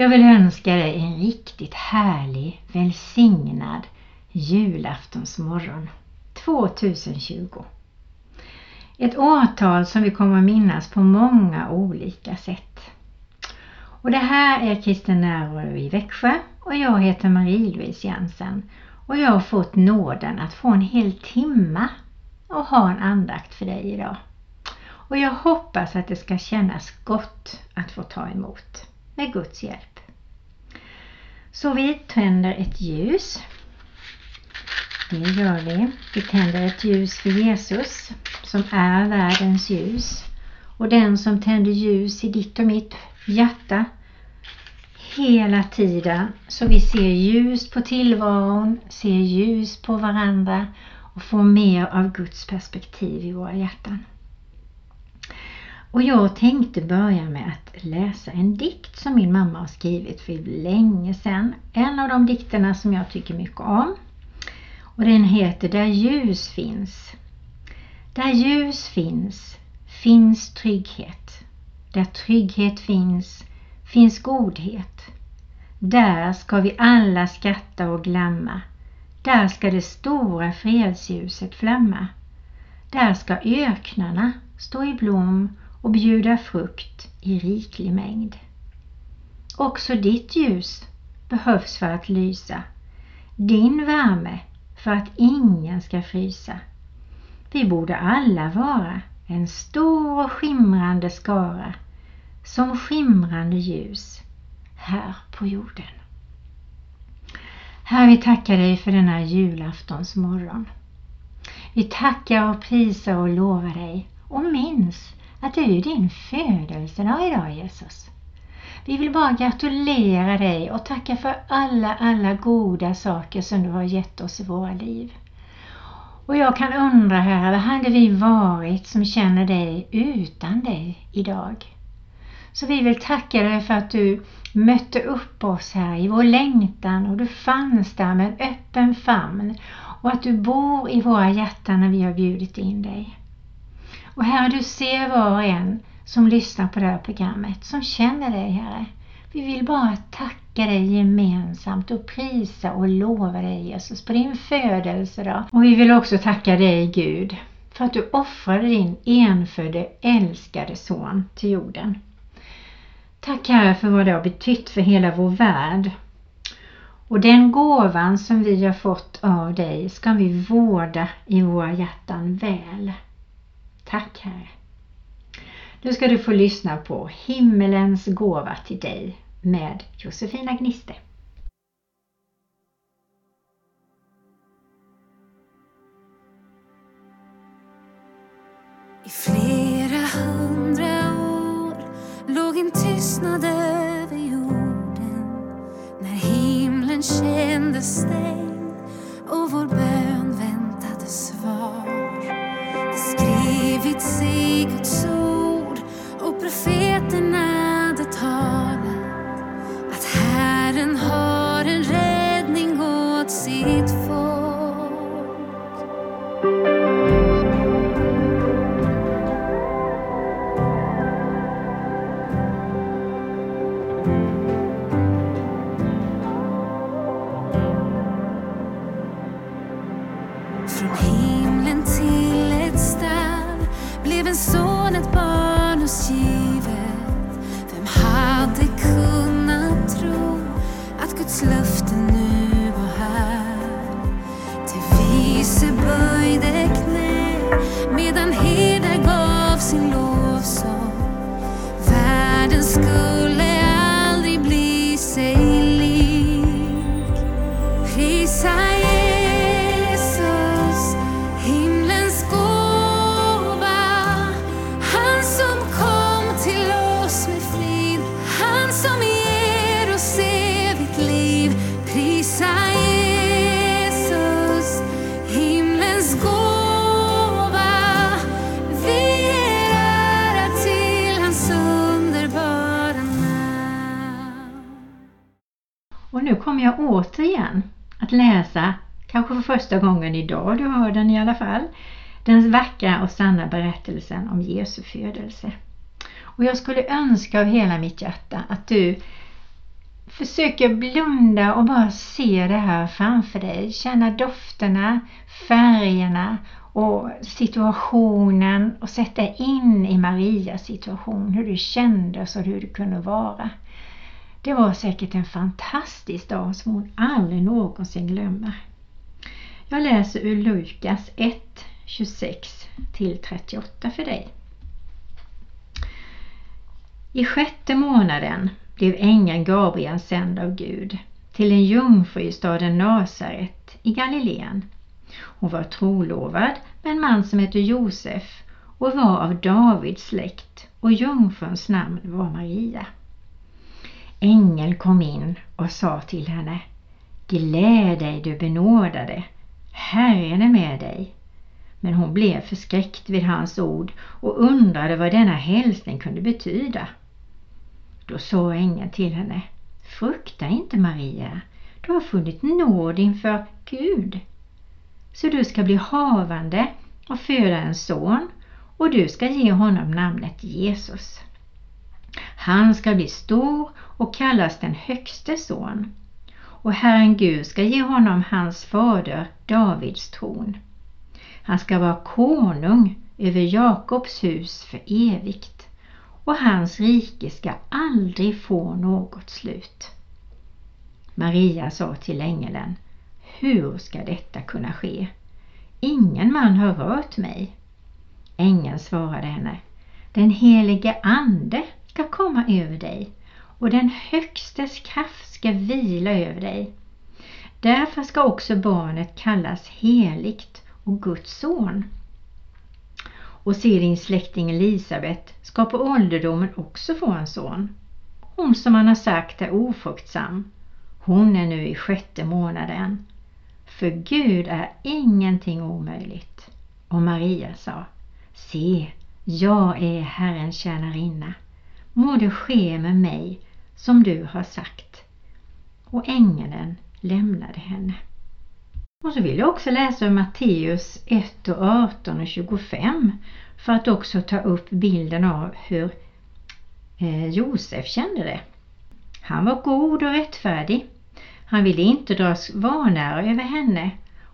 Jag vill önska dig en riktigt härlig, välsignad julaftonsmorgon 2020. Ett årtal som vi kommer att minnas på många olika sätt. Och det här är Kristen närvaro i Växjö och jag heter Marie-Louise Jensen och jag har fått nåden att få en hel timma och ha en andakt för dig idag. Och jag hoppas att det ska kännas gott att få ta emot med Guds hjälp. Så vi tänder ett ljus. Det gör vi. Vi tänder ett ljus för Jesus som är världens ljus och den som tänder ljus i ditt och mitt hjärta hela tiden så vi ser ljus på tillvaron, ser ljus på varandra och får mer av Guds perspektiv i våra hjärtan. Och jag tänkte börja med att läsa en dikt som min mamma har skrivit för länge sedan. En av de dikterna som jag tycker mycket om. Och den heter Där ljus finns. Där ljus finns, finns trygghet. Där trygghet finns, finns godhet. Där ska vi alla skratta och glömma. Där ska det stora fredsljuset flamma. Där ska öknarna stå i blom och bjuda frukt i riklig mängd. Också ditt ljus behövs för att lysa, din värme för att ingen ska frysa. Vi borde alla vara en stor och skimrande skara som skimrande ljus här på jorden. Herre, vi tackar dig för denna julaftons morgon. Vi tackar och prisar och lovar dig och minns att det är din födelsedag idag Jesus. Vi vill bara gratulera dig och tacka för alla, alla goda saker som du har gett oss i våra liv. Och jag kan undra här, vad hade vi varit som känner dig utan dig idag? Så vi vill tacka dig för att du mötte upp oss här i vår längtan och du fanns där med en öppen famn och att du bor i våra hjärtan när vi har bjudit in dig. Och Herre, du ser var och en som lyssnar på det här programmet, som känner dig Herre. Vi vill bara tacka dig gemensamt och prisa och lova dig Jesus på din födelsedag. Och vi vill också tacka dig Gud för att du offrade din enfödde älskade son till jorden. Tack Herre för vad det har betytt för hela vår värld. Och den gåvan som vi har fått av dig ska vi vårda i våra hjärtan väl. Tack Herre. Nu ska du få lyssna på Himmelens gåva till dig med Josefina Gniste. I flera hundra år låg en tystnad över jorden när himlen kändes stängd skrivits i idag, du hör den i alla fall, den vackra och sanna berättelsen om Jesu födelse. Och jag skulle önska av hela mitt hjärta att du försöker blunda och bara se det här framför dig. Känna dofterna, färgerna och situationen och sätta in i Marias situation hur det kändes och hur det kunde vara. Det var säkert en fantastisk dag som hon aldrig någonsin glömmer. Jag läser ur Lukas 1, 26 till 38 för dig. I sjätte månaden blev ängeln Gabriel sänd av Gud till en jungfru i staden Nasaret i Galileen. Hon var trolovad med en man som hette Josef och var av Davids släkt och jungfruns namn var Maria. Ängeln kom in och sa till henne Gläd dig du benådade, Herren är med dig. Men hon blev förskräckt vid hans ord och undrade vad denna hälsning kunde betyda. Då sa ängeln till henne Frukta inte Maria, du har funnit nåd inför Gud. Så du ska bli havande och föda en son och du ska ge honom namnet Jesus. Han ska bli stor och kallas den högste son och Herren Gud ska ge honom hans fader Davids tron. Han ska vara konung över Jakobs hus för evigt och hans rike ska aldrig få något slut. Maria sa till ängeln, hur ska detta kunna ske? Ingen man har rört mig. Ängeln svarade henne, den helige ande ska komma över dig och den högstes kraft ska vila över dig. Därför ska också barnet kallas heligt och Guds son. Och se din släkting Elisabet ska på ålderdomen också få en son. Hon som man har sagt är ofruktsam. Hon är nu i sjätte månaden. För Gud är ingenting omöjligt. Och Maria sa, se, jag är Herrens tjänarinna. Må det ske med mig som du har sagt. Och ängeln lämnade henne. Och så vill jag också läsa ur Matteus 1 och 18 och 25 för att också ta upp bilden av hur eh, Josef kände det. Han var god och rättfärdig. Han ville inte dras vanära över henne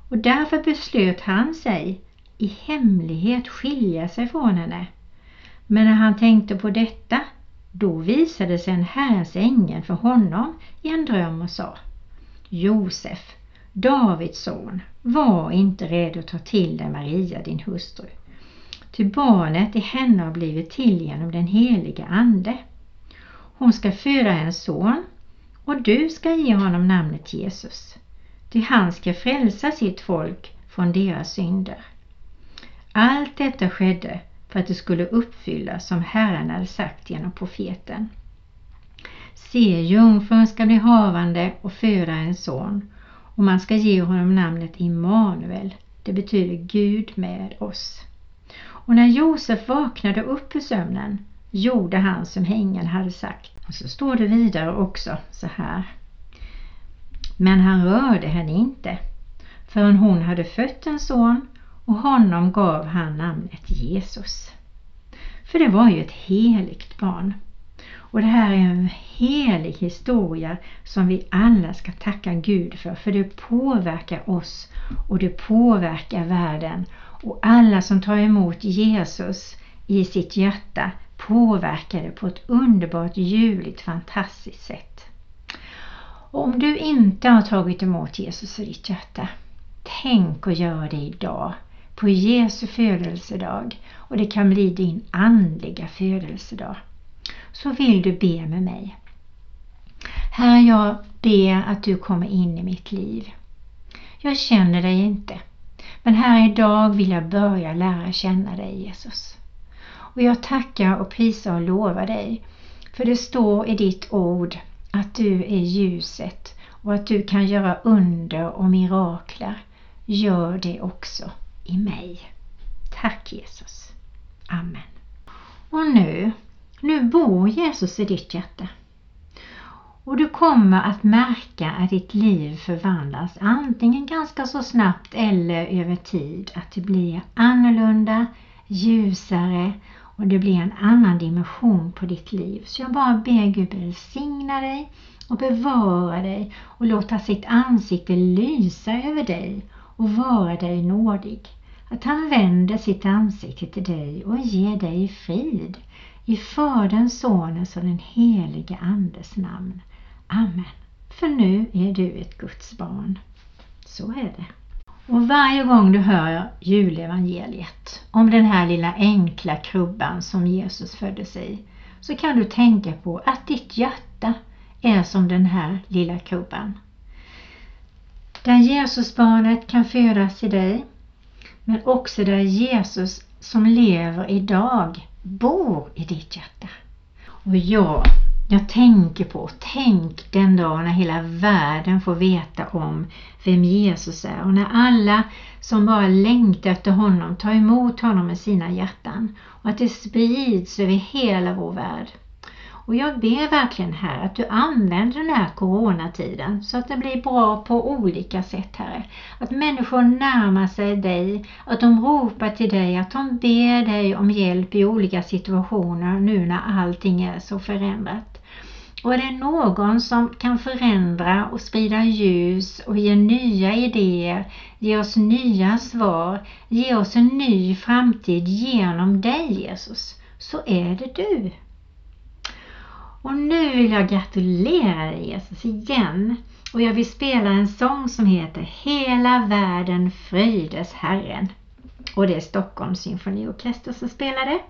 och därför beslöt han sig i hemlighet skilja sig från henne. Men när han tänkte på detta då visade sig en Herrens ängel för honom i en dröm och sa Josef, Davids son, var inte rädd att ta till dig Maria din hustru. Ty barnet i henne har blivit till genom den heliga Ande. Hon ska föda en son och du ska ge honom namnet Jesus. Ty han ska frälsa sitt folk från deras synder. Allt detta skedde för att det skulle uppfyllas som Herren hade sagt genom profeten. Se, jungfrun ska bli havande och föda en son och man ska ge honom namnet Immanuel. Det betyder Gud med oss. Och när Josef vaknade upp ur sömnen gjorde han som ängeln hade sagt. Och så står det vidare också så här. Men han rörde henne inte förrän hon hade fött en son och honom gav han namnet Jesus. För det var ju ett heligt barn. Och det här är en helig historia som vi alla ska tacka Gud för, för det påverkar oss och det påverkar världen. Och alla som tar emot Jesus i sitt hjärta påverkar det på ett underbart, ljuvligt, fantastiskt sätt. Och om du inte har tagit emot Jesus i ditt hjärta, tänk att göra det idag på Jesu födelsedag och det kan bli din andliga födelsedag. Så vill du be med mig. Herre, jag ber att du kommer in i mitt liv. Jag känner dig inte, men här idag vill jag börja lära känna dig Jesus. Och jag tackar och prisar och lovar dig, för det står i ditt ord att du är ljuset och att du kan göra under och mirakler. Gör det också i mig. Tack Jesus. Amen. Och nu, nu bor Jesus i ditt hjärta. Och du kommer att märka att ditt liv förvandlas antingen ganska så snabbt eller över tid. Att det blir annorlunda, ljusare och det blir en annan dimension på ditt liv. Så jag bara ber Gud välsigna dig och bevara dig och låta sitt ansikte lysa över dig och vara dig nådig. Att han vänder sitt ansikte till dig och ger dig frid. I Faderns, Sonens och den helige Andes namn. Amen. För nu är du ett Guds barn. Så är det. Och varje gång du hör julevangeliet om den här lilla enkla krubban som Jesus föddes i så kan du tänka på att ditt hjärta är som den här lilla krubban. Där Jesusbarnet kan födas i dig men också där Jesus som lever idag bor i ditt hjärta. Och ja, jag tänker på, tänk den dag när hela världen får veta om vem Jesus är och när alla som bara längtar efter honom tar emot honom med sina hjärtan och att det sprids över hela vår värld. Och jag ber verkligen här att du använder den här coronatiden så att det blir bra på olika sätt Herre. Att människor närmar sig dig, att de ropar till dig, att de ber dig om hjälp i olika situationer nu när allting är så förändrat. Och är det någon som kan förändra och sprida ljus och ge nya idéer, ge oss nya svar, ge oss en ny framtid genom dig Jesus, så är det du. Och nu vill jag gratulera dig Jesus igen och jag vill spela en sång som heter Hela världen fröjdes Herren. Och det är Stockholms symfoniorkester som spelar det.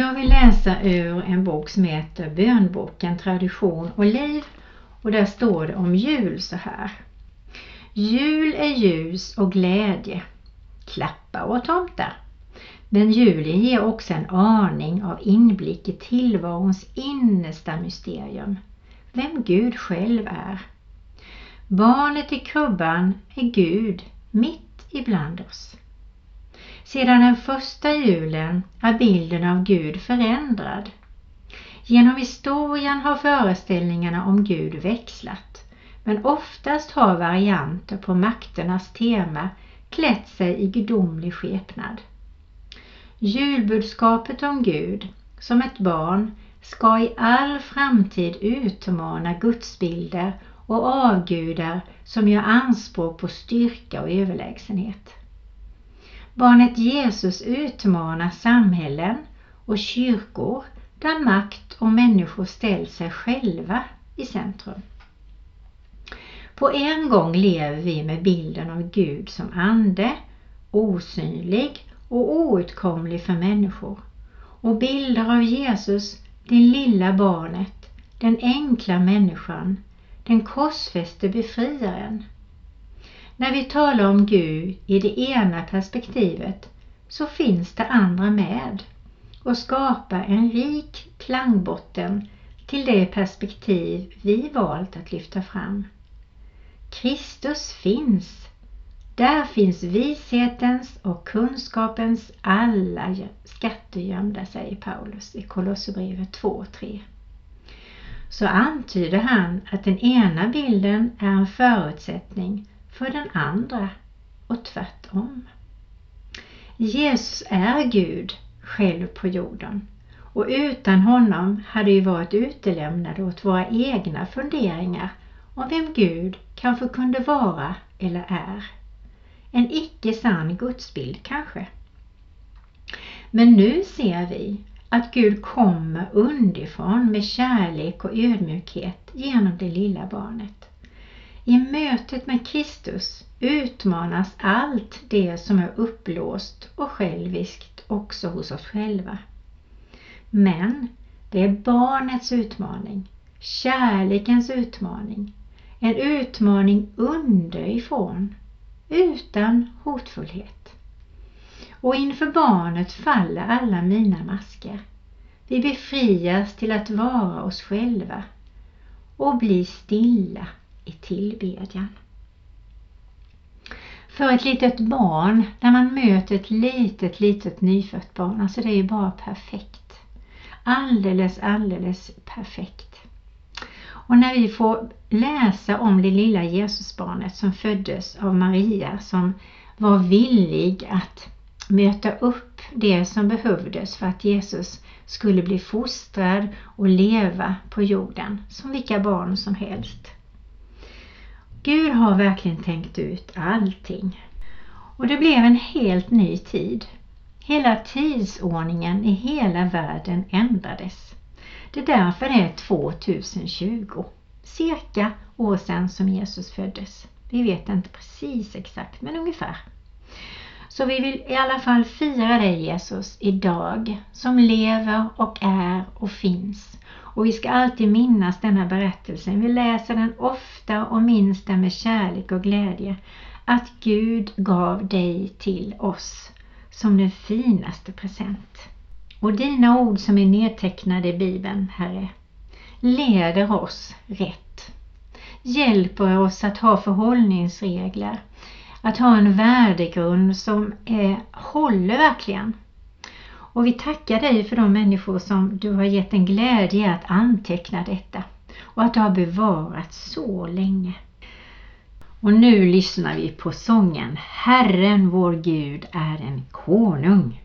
Jag vill läsa ur en bok som heter Bönboken, tradition och liv och där står det om jul så här. Jul är ljus och glädje, klappar och tomtar. Men julen ger också en aning av inblick i tillvarons innersta mysterium, vem Gud själv är. Barnet i krubban är Gud mitt ibland oss. Sedan den första julen är bilden av Gud förändrad. Genom historien har föreställningarna om Gud växlat, men oftast har varianter på makternas tema klätt sig i gudomlig skepnad. Julbudskapet om Gud som ett barn ska i all framtid utmana gudsbilder och avgudar som gör anspråk på styrka och överlägsenhet. Barnet Jesus utmanar samhällen och kyrkor där makt och människor ställt sig själva i centrum. På en gång lever vi med bilden av Gud som ande, osynlig och outkomlig för människor. Och bilder av Jesus, det lilla barnet, den enkla människan, den korsfäste befriaren. När vi talar om Gud i det ena perspektivet så finns det andra med och skapar en rik klangbotten till det perspektiv vi valt att lyfta fram. Kristus finns. Där finns vishetens och kunskapens alla skatter gömda, säger Paulus i Kolosserbrevet 2.3. Så antyder han att den ena bilden är en förutsättning för den andra och tvärtom. Jesus är Gud själv på jorden och utan honom hade vi varit utelämnade åt våra egna funderingar om vem Gud kanske kunde vara eller är. En icke sann gudsbild kanske. Men nu ser vi att Gud kommer underifrån med kärlek och ödmjukhet genom det lilla barnet. I mötet med Kristus utmanas allt det som är upplåst och själviskt också hos oss själva. Men det är barnets utmaning, kärlekens utmaning, en utmaning underifrån, utan hotfullhet. Och inför barnet faller alla mina masker. Vi befrias till att vara oss själva och bli stilla i tillbedjan. För ett litet barn, när man möter ett litet, litet nyfött barn, alltså det är ju bara perfekt. Alldeles, alldeles perfekt. Och när vi får läsa om det lilla Jesusbarnet som föddes av Maria som var villig att möta upp det som behövdes för att Jesus skulle bli fostrad och leva på jorden som vilka barn som helst. Gud har verkligen tänkt ut allting. Och det blev en helt ny tid. Hela tidsordningen i hela världen ändrades. Det är därför det är 2020, cirka år sedan som Jesus föddes. Vi vet inte precis exakt, men ungefär. Så vi vill i alla fall fira dig Jesus idag, som lever och är och finns. Och vi ska alltid minnas denna berättelse. Vi läser den ofta och minns den med kärlek och glädje. Att Gud gav dig till oss som den finaste present. Och dina ord som är nedtecknade i Bibeln, Herre, leder oss rätt. Hjälper oss att ha förhållningsregler, att ha en värdegrund som är, håller verkligen. Och vi tackar dig för de människor som du har gett en glädje att anteckna detta och att det har bevarats så länge. Och nu lyssnar vi på sången Herren vår Gud är en konung.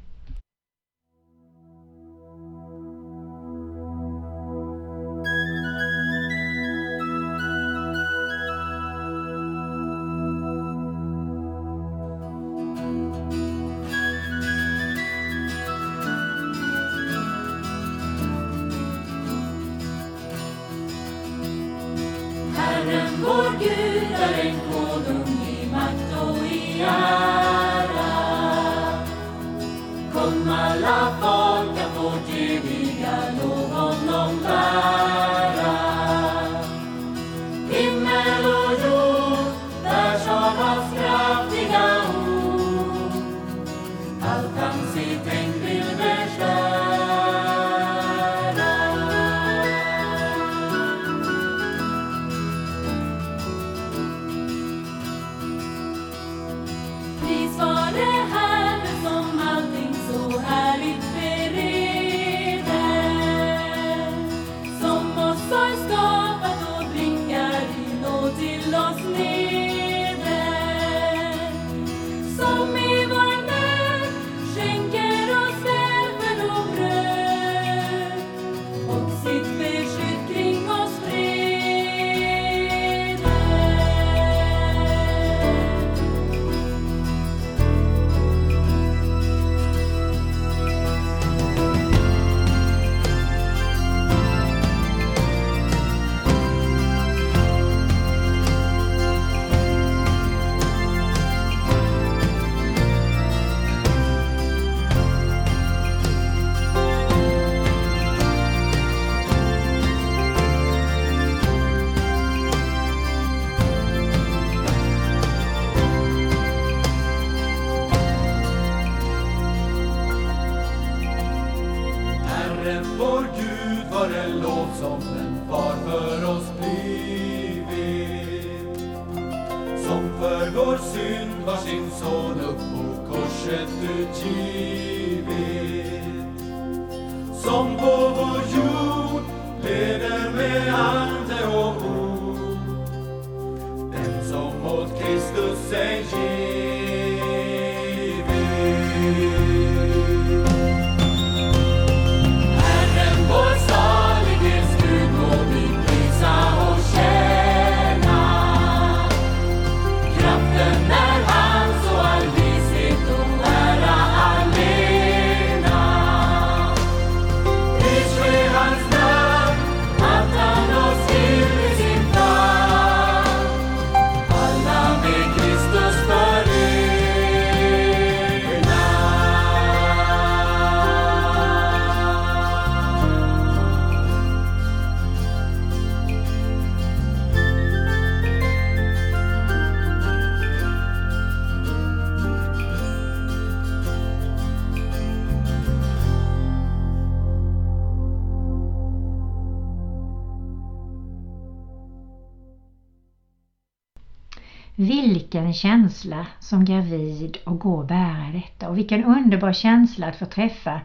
Känsla som gravid och gå och bära detta och vilken underbar känsla att få träffa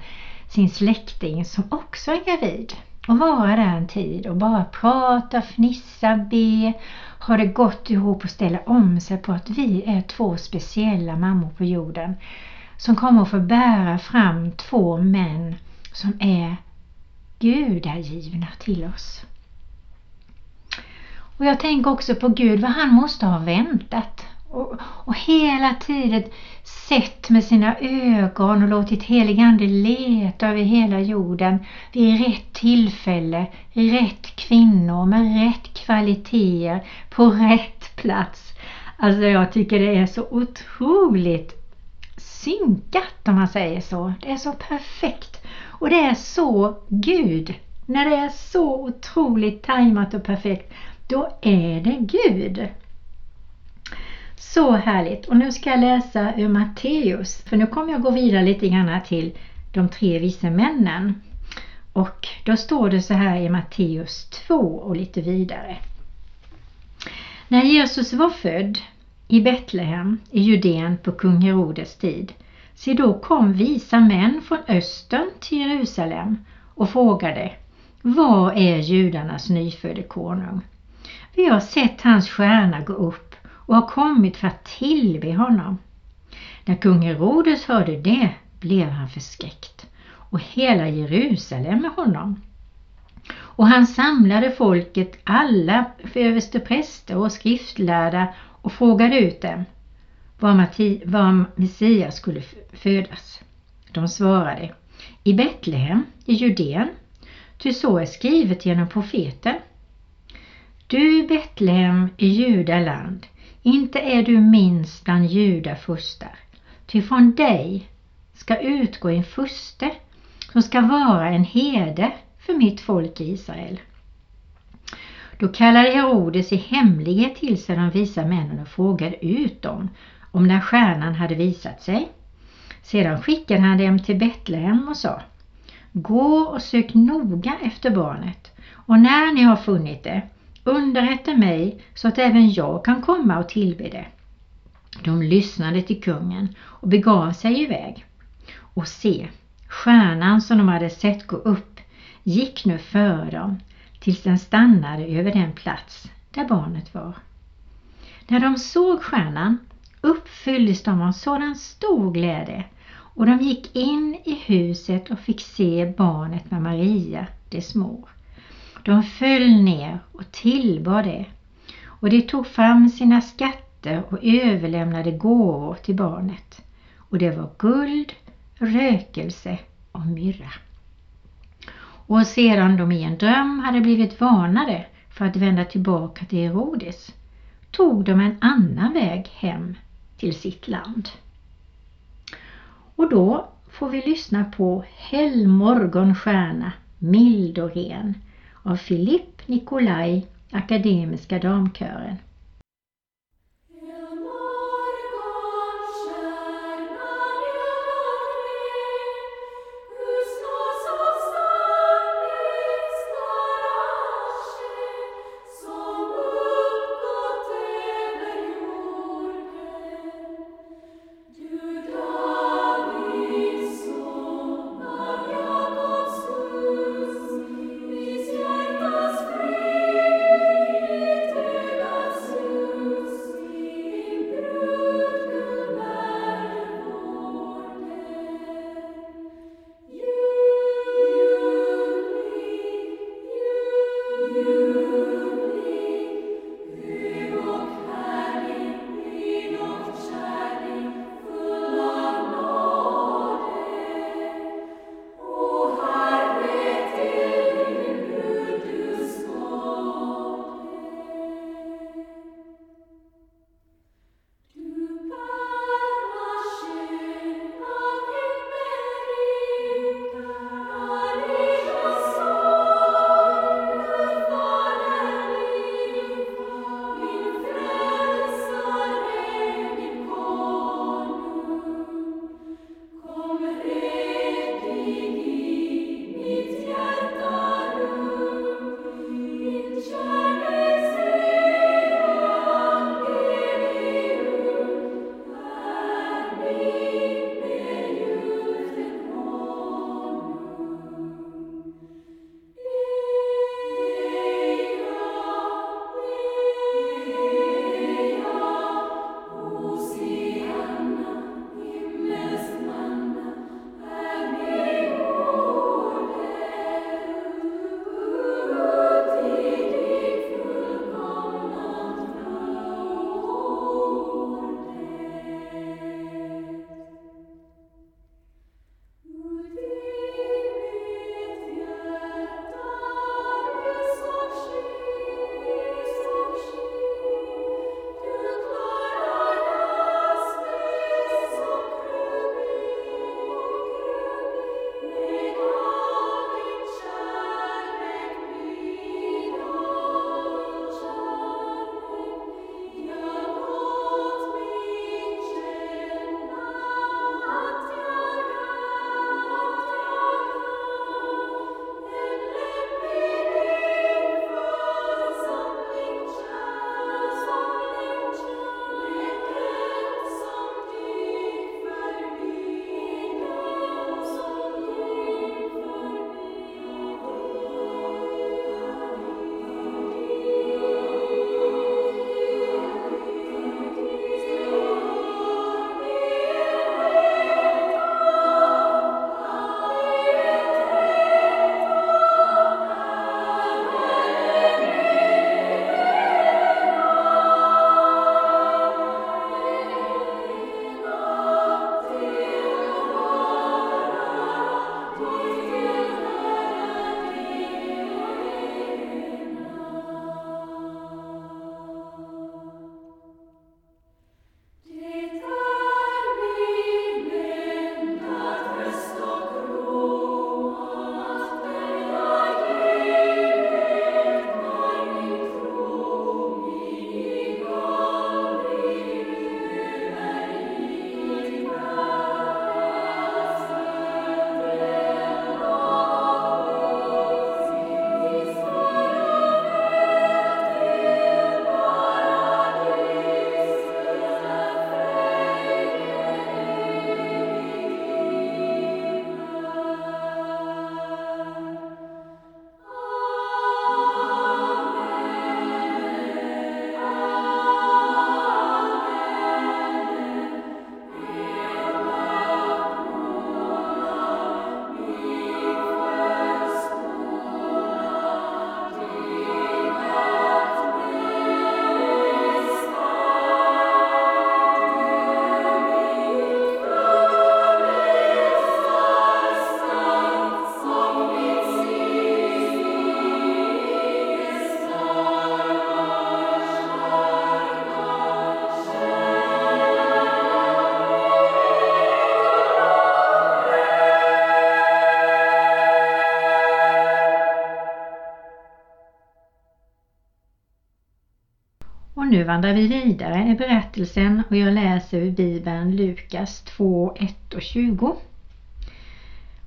sin släkting som också är gravid och vara där en tid och bara prata, fnissa, be, ha det gott ihop och ställa om sig på att vi är två speciella mammor på jorden som kommer att få bära fram två män som är gudagivna till oss. Och jag tänker också på Gud, vad han måste ha väntat. Och, och hela tiden sett med sina ögon och låtit heligande leta över hela jorden vid rätt tillfälle, rätt kvinnor med rätt kvaliteter på rätt plats. Alltså jag tycker det är så otroligt synkat om man säger så. Det är så perfekt. Och det är så Gud. När det är så otroligt tajmat och perfekt då är det Gud. Så härligt! Och nu ska jag läsa ur Matteus, för nu kommer jag gå vidare lite grann till de tre vise männen. Och då står det så här i Matteus 2 och lite vidare. När Jesus var född i Betlehem i Judeen på kung Herodes tid, se då kom visa män från östern till Jerusalem och frågade Var är judarnas nyfödde konung? Vi har sett hans stjärna gå upp och har kommit för att tillbe honom. När kung Herodes hörde det blev han förskräckt och hela Jerusalem med honom. Och han samlade folket, alla överstepräster och skriftlärda och frågade ut dem var, Matti, var Messias skulle födas. De svarade i Betlehem i Judeen, ty så är skrivet genom profeten. Du Betlehem i Judaland, inte är du minst bland judafurstar, ty från dig ska utgå en furste som ska vara en herde för mitt folk Israel. Då kallade Herodes i hemlighet till sig de visa männen och frågade ut dem om när stjärnan hade visat sig. Sedan skickade han dem till Betlehem och sa Gå och sök noga efter barnet och när ni har funnit det underrätta mig så att även jag kan komma och tillbe det. De lyssnade till kungen och begav sig iväg. Och se, stjärnan som de hade sett gå upp gick nu före dem tills den stannade över den plats där barnet var. När de såg stjärnan uppfylldes de av sådan stor glädje och de gick in i huset och fick se barnet med Maria, dess mor. De föll ner och tillbad det och de tog fram sina skatter och överlämnade gåvor till barnet. Och det var guld, rökelse och myrra. Och sedan de i en dröm hade blivit varnade för att vända tillbaka till Herodes tog de en annan väg hem till sitt land. Och då får vi lyssna på Helgmorgonstjärna, mild och ren av Philippe Nicolai, Akademiska damkören. Nu vandrar vi vidare i berättelsen och jag läser ur Bibeln Lukas 2, 1 och 20.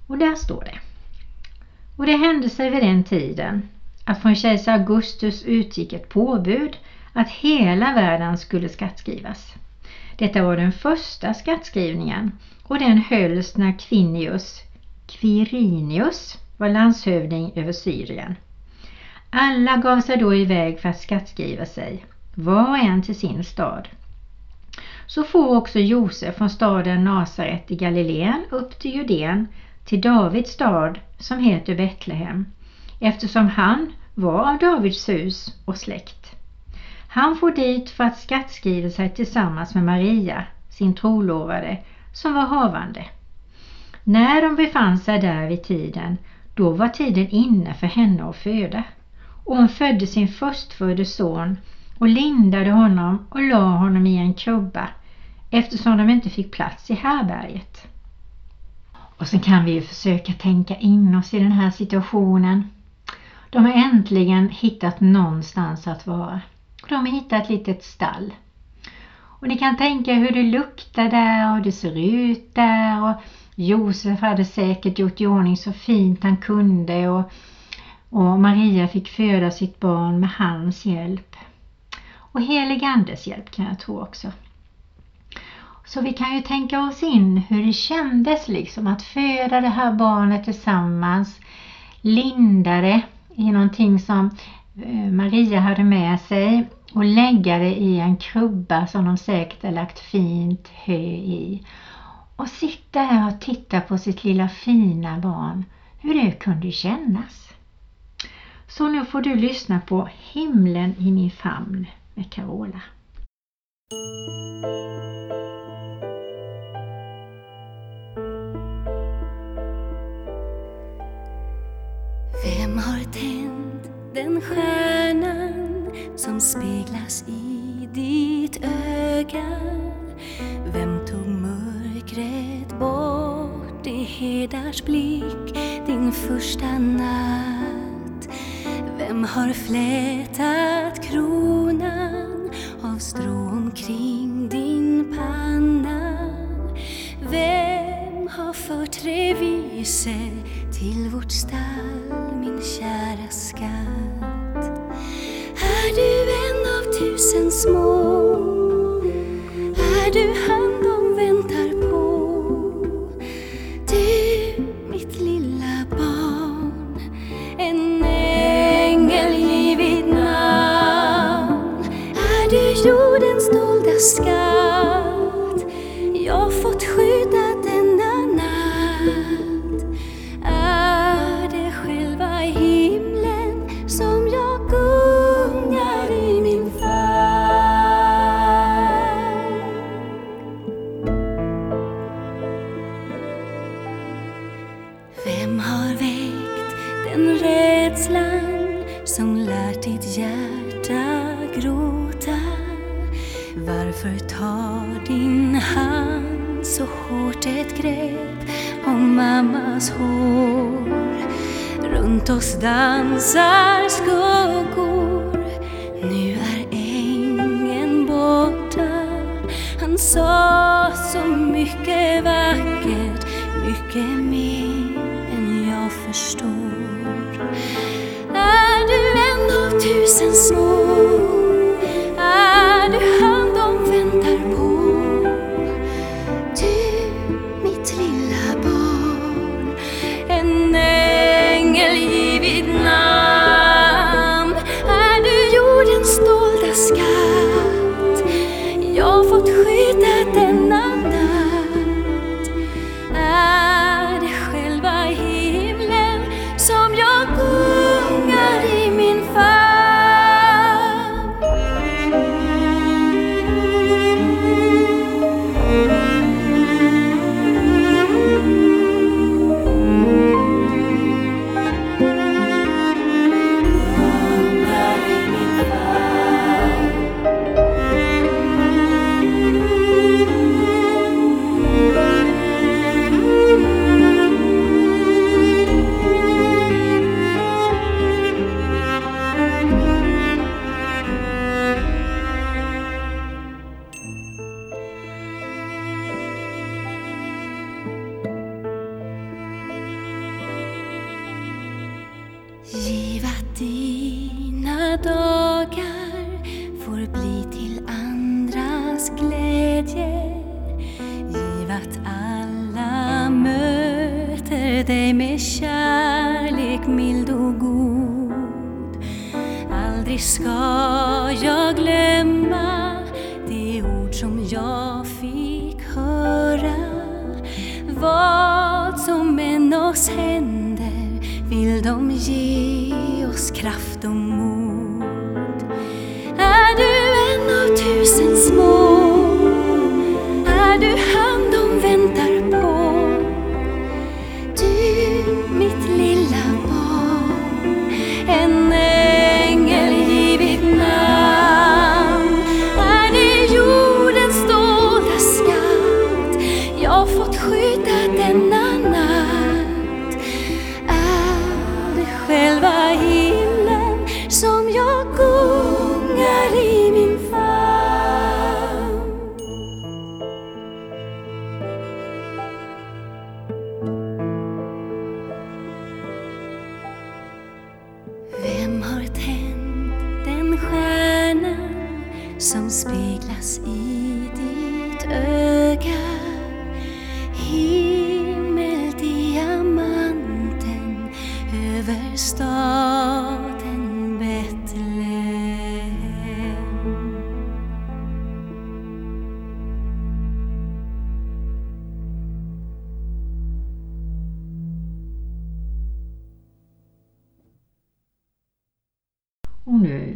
Och där står det. Och det hände sig vid den tiden att från kejsar Augustus utgick ett påbud att hela världen skulle skattskrivas. Detta var den första skattskrivningen och den hölls när Quinius, Quirinius var landshövding över Syrien. Alla gav sig då iväg för att skattskriva sig, var och en till sin stad. Så for också Josef från staden Nasaret i Galileen upp till Judeen, till Davids stad som heter Betlehem, eftersom han var av Davids hus och släkt. Han for dit för att skattskriva sig tillsammans med Maria, sin trolovade, som var havande. När de befann sig där vid tiden, då var tiden inne för henne att föda. Och hon födde sin förstfödde son och lindade honom och la honom i en krubba eftersom de inte fick plats i härberget. Och så kan vi ju försöka tänka in oss i den här situationen. De har äntligen hittat någonstans att vara. De har hittat ett litet stall. Och ni kan tänka hur det luktar där och hur det ser ut där och Josef hade säkert gjort i ordning så fint han kunde och, och Maria fick föda sitt barn med hans hjälp. Och helig andes hjälp kan jag tro också. Så vi kan ju tänka oss in hur det kändes liksom att föda det här barnet tillsammans, linda det i någonting som eh, Maria hade med sig och lägga det i en krubba som de säkert har lagt fint hö i. Och sitta här och titta på sitt lilla fina barn, hur det kunde kännas. Så nu får du lyssna på Himlen i min famn med Carola. Vem har tänt den stjärnan som speglas i ditt öga? Vem tog mörkret bort i Hedars blick din första natt? Vem har flätat kronan av strå omkring din panna? Vem har fört revise till vårt stall, min kära skatt? Är du en av tusen små? Är du här? Jordens dolda skatt?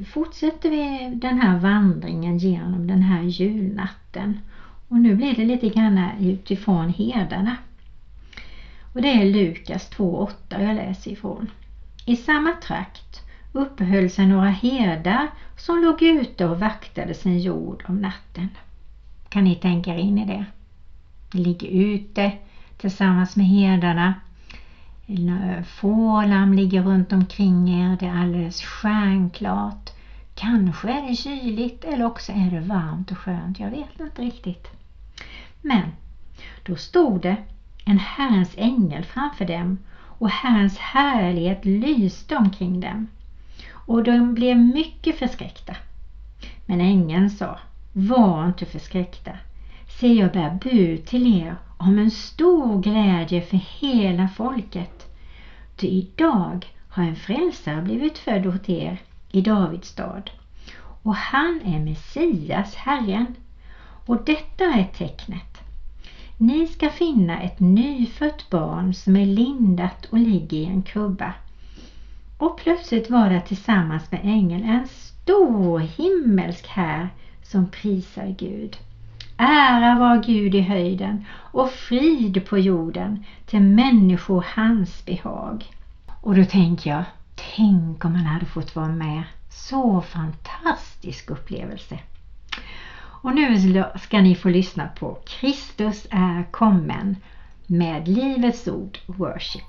Fortsätter vi den här vandringen genom den här julnatten. Och nu blir det lite grann utifrån herdarna. Och det är Lukas 2.8 jag läser ifrån. I samma trakt uppehöll sig några herdar som låg ute och vaktade sin jord om natten. Kan ni tänka er in i det? Ni ligger ute tillsammans med herdarna. Fårlamm ligger runt omkring er. Det är alldeles stjärnklart. Kanske är det kyligt eller också är det varmt och skönt. Jag vet inte riktigt. Men då stod det en Herrens ängel framför dem och Herrens härlighet lyste omkring dem. Och de blev mycket förskräckta. Men ängeln sa, var inte förskräckta. Se, jag bär bud till er om en stor glädje för hela folket. Ty idag har en frälsare blivit född åt er i Davids stad. Och han är Messias, Herren. Och detta är tecknet. Ni ska finna ett nyfött barn som är lindat och ligger i en krubba. Och plötsligt var det tillsammans med ängeln en stor himmelsk här som prisar Gud. Ära var Gud i höjden och frid på jorden till människor hans behag. Och då tänker jag, tänk om man hade fått vara med. Så fantastisk upplevelse. Och nu ska ni få lyssna på Kristus är kommen med Livets Ord Worship.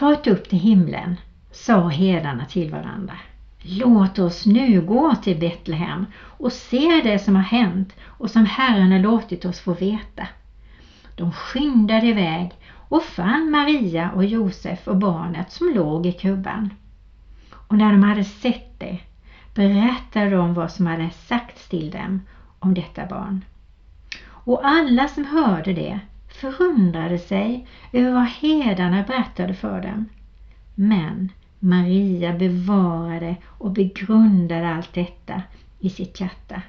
Farit upp till himlen sa herdarna till varandra Låt oss nu gå till Betlehem och se det som har hänt och som Herren har låtit oss få veta. De skyndade iväg och fann Maria och Josef och barnet som låg i krubban. Och när de hade sett det berättade de vad som hade sagts till dem om detta barn. Och alla som hörde det förundrade sig över vad herdarna berättade för dem. Men Maria bevarade och begrundade allt detta i sitt hjärta.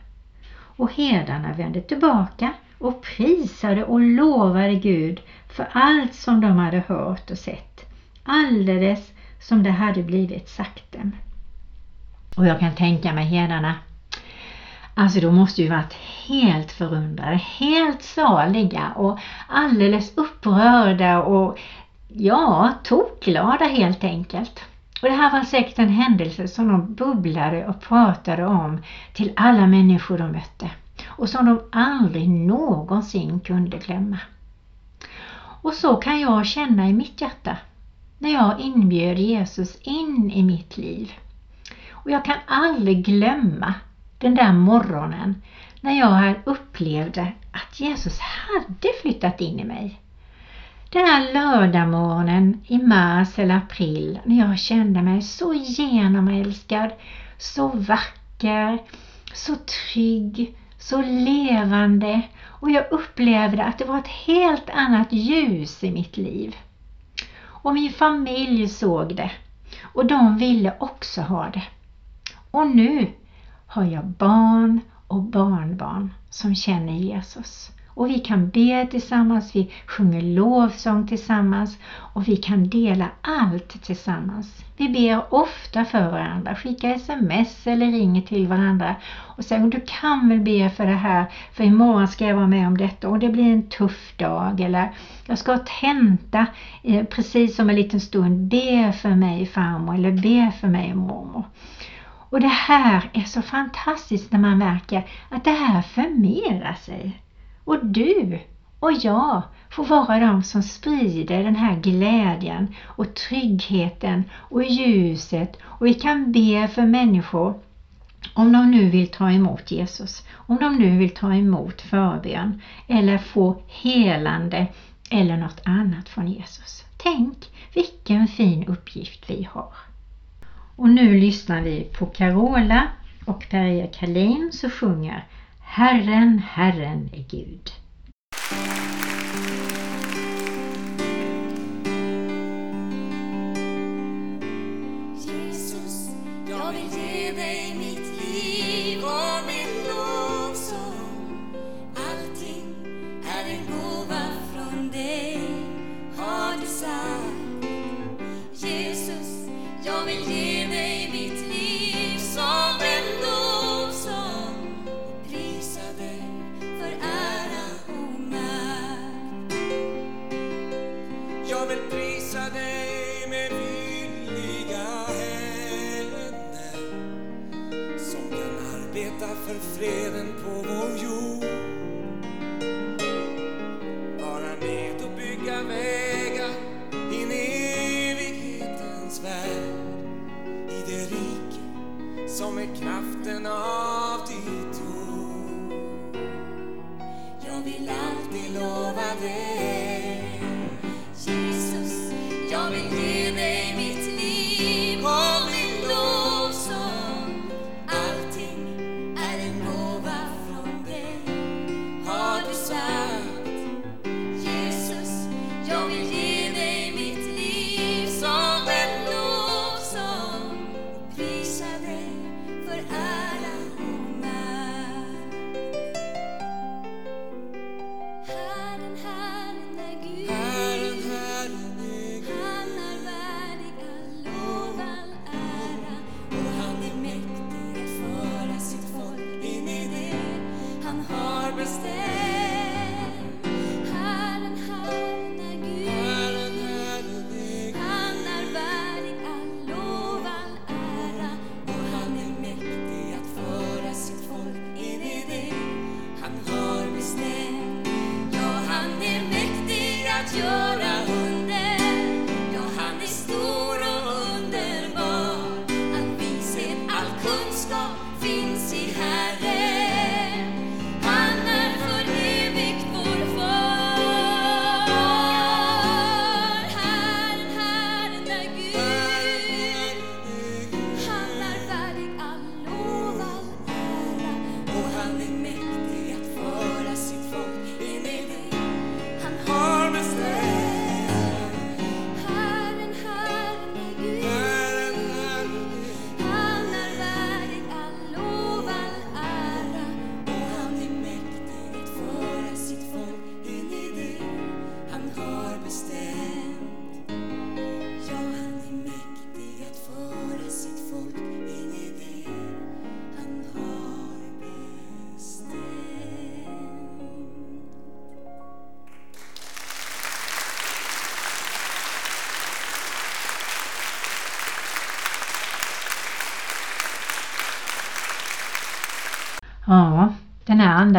Och herdarna vände tillbaka och prisade och lovade Gud för allt som de hade hört och sett, alldeles som det hade blivit sagt dem. Och jag kan tänka mig herdarna, alltså de måste ju varit helt förundrade, helt saliga och alldeles upprörda och ja, tokglada helt enkelt. Och det här var säkert en händelse som de bubblade och pratade om till alla människor de mötte och som de aldrig någonsin kunde glömma. Och så kan jag känna i mitt hjärta när jag inbjöd Jesus in i mitt liv. Och jag kan aldrig glömma den där morgonen när jag upplevde att Jesus hade flyttat in i mig. Den här lördagmorgonen i mars eller april när jag kände mig så genomälskad, så vacker, så trygg, så levande och jag upplevde att det var ett helt annat ljus i mitt liv. Och min familj såg det och de ville också ha det. Och nu har jag barn och barnbarn som känner Jesus. Och vi kan be tillsammans, vi sjunger lovsång tillsammans och vi kan dela allt tillsammans. Vi ber ofta för varandra, skickar sms eller ringer till varandra och säger du kan väl be för det här för imorgon ska jag vara med om detta och det blir en tuff dag eller jag ska ha tenta eh, precis om en liten stund. Be för mig farmor eller be för mig mormor. Och det här är så fantastiskt när man märker att det här förmerar sig. Och du och jag får vara de som sprider den här glädjen och tryggheten och ljuset och vi kan be för människor om de nu vill ta emot Jesus, om de nu vill ta emot förbön eller få helande eller något annat från Jesus. Tänk vilken fin uppgift vi har. Och nu lyssnar vi på Carola och Per-Erik som sjunger Herren, Herren är Gud. Jesus, jag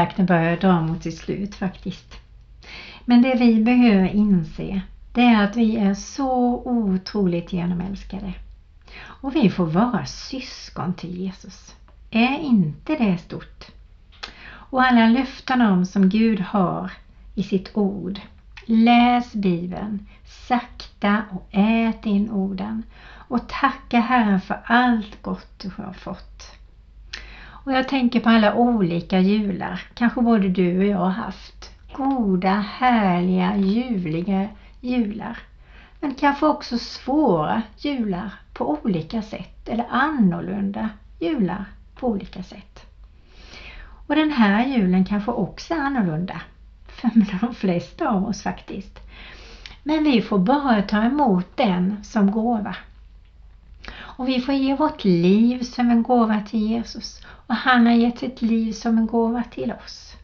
andakten börjar dra mot sitt slut faktiskt. Men det vi behöver inse det är att vi är så otroligt genomälskade. Och vi får vara syskon till Jesus. Är inte det stort? Och alla löften om som Gud har i sitt ord. Läs Bibeln sakta och ät in orden och tacka Herren för allt gott du har fått. Och jag tänker på alla olika jular, kanske både du och jag har haft. Goda, härliga, ljuvliga jular. Men kanske också svåra jular på olika sätt eller annorlunda jular på olika sätt. Och den här julen kanske också är annorlunda för de flesta av oss faktiskt. Men vi får bara ta emot den som gåva. Och vi får ge vårt liv som en gåva till Jesus och han har gett sitt liv som en gåva till oss.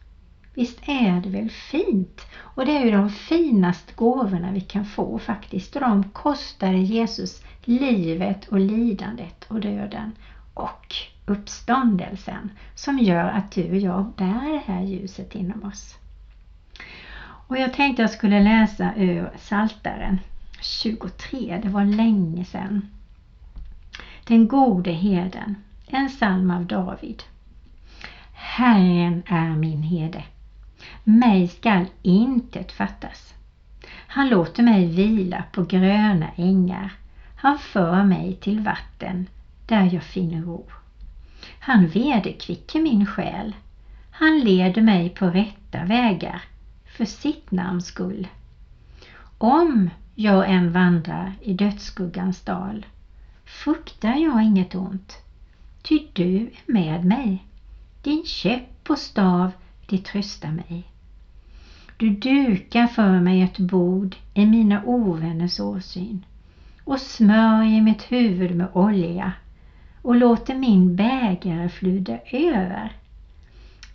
Visst är det väl fint? Och det är ju de finaste gåvorna vi kan få faktiskt. Och de kostade Jesus livet och lidandet och döden och uppståndelsen som gör att du och jag bär det här ljuset inom oss. Och jag tänkte jag skulle läsa ur Saltaren 23, det var länge sedan. Den gode herden, en psalm av David. Herren är min herde. Mig skall intet fattas. Han låter mig vila på gröna ängar. Han för mig till vatten där jag finner ro. Han vederkvicker min själ. Han leder mig på rätta vägar för sitt namns skull. Om jag än vandrar i dödsskuggans dal fruktar jag inget ont, ty du är med mig. Din käpp och stav, de tröstar mig. Du dukar för mig ett bord i mina ovänners åsyn och smörjer mitt huvud med olja och låter min bägare flyta över.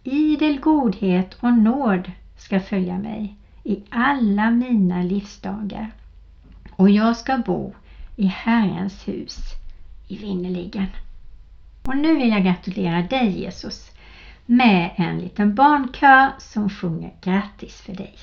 Idel godhet och nåd ska följa mig i alla mina livsdagar och jag ska bo i Herrens hus evinnerligen. Och nu vill jag gratulera dig Jesus med en liten barnkör som sjunger grattis för dig.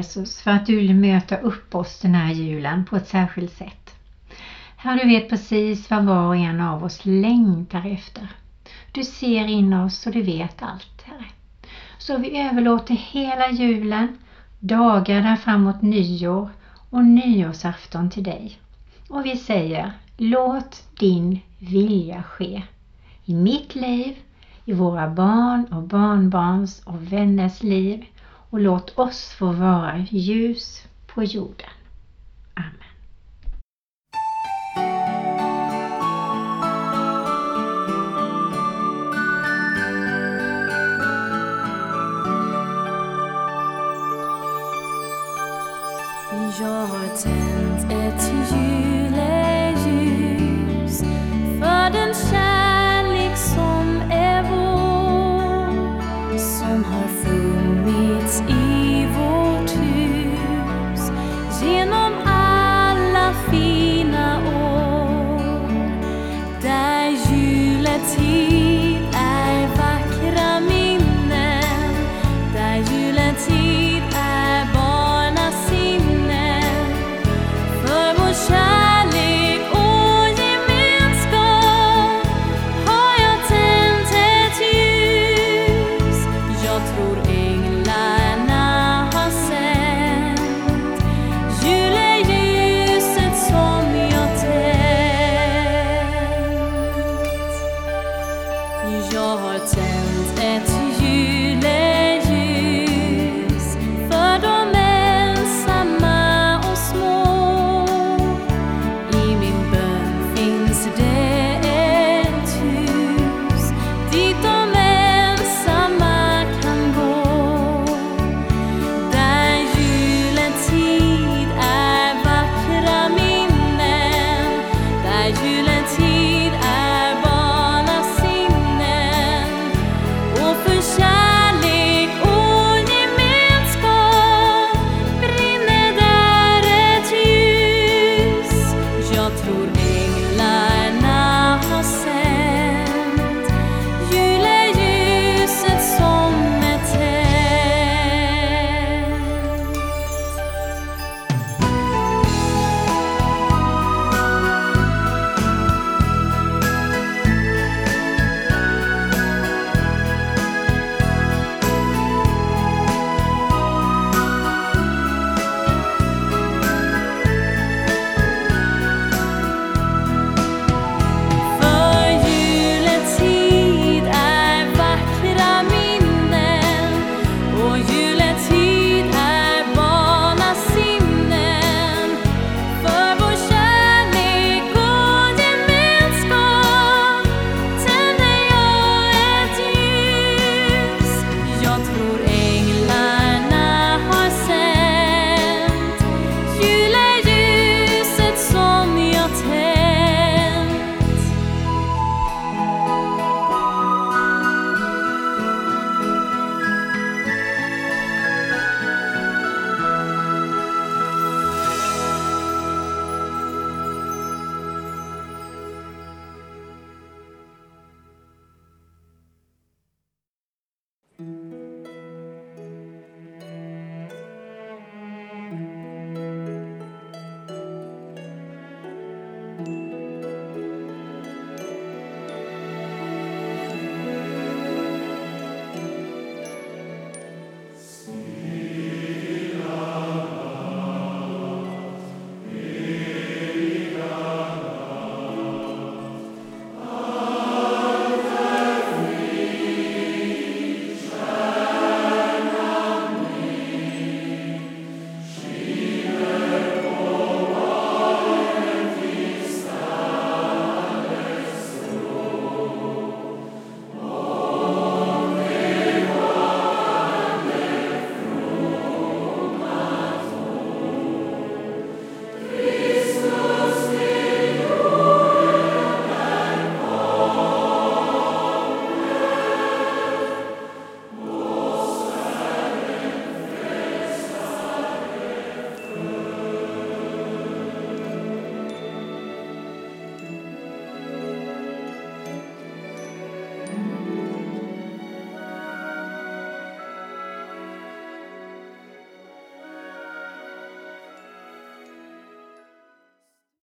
Jesus för att du vill möta upp oss den här julen på ett särskilt sätt. Herre, du vet precis vad var och en av oss längtar efter. Du ser in oss och du vet allt, Herre. Så vi överlåter hela julen, dagarna framåt nyår och nyårsafton till dig. Och vi säger, låt din vilja ske. I mitt liv, i våra barn och barnbarns och vänners liv och låt oss få vara ljus på jorden. Amen. Jag har tänt ett ljus explorei.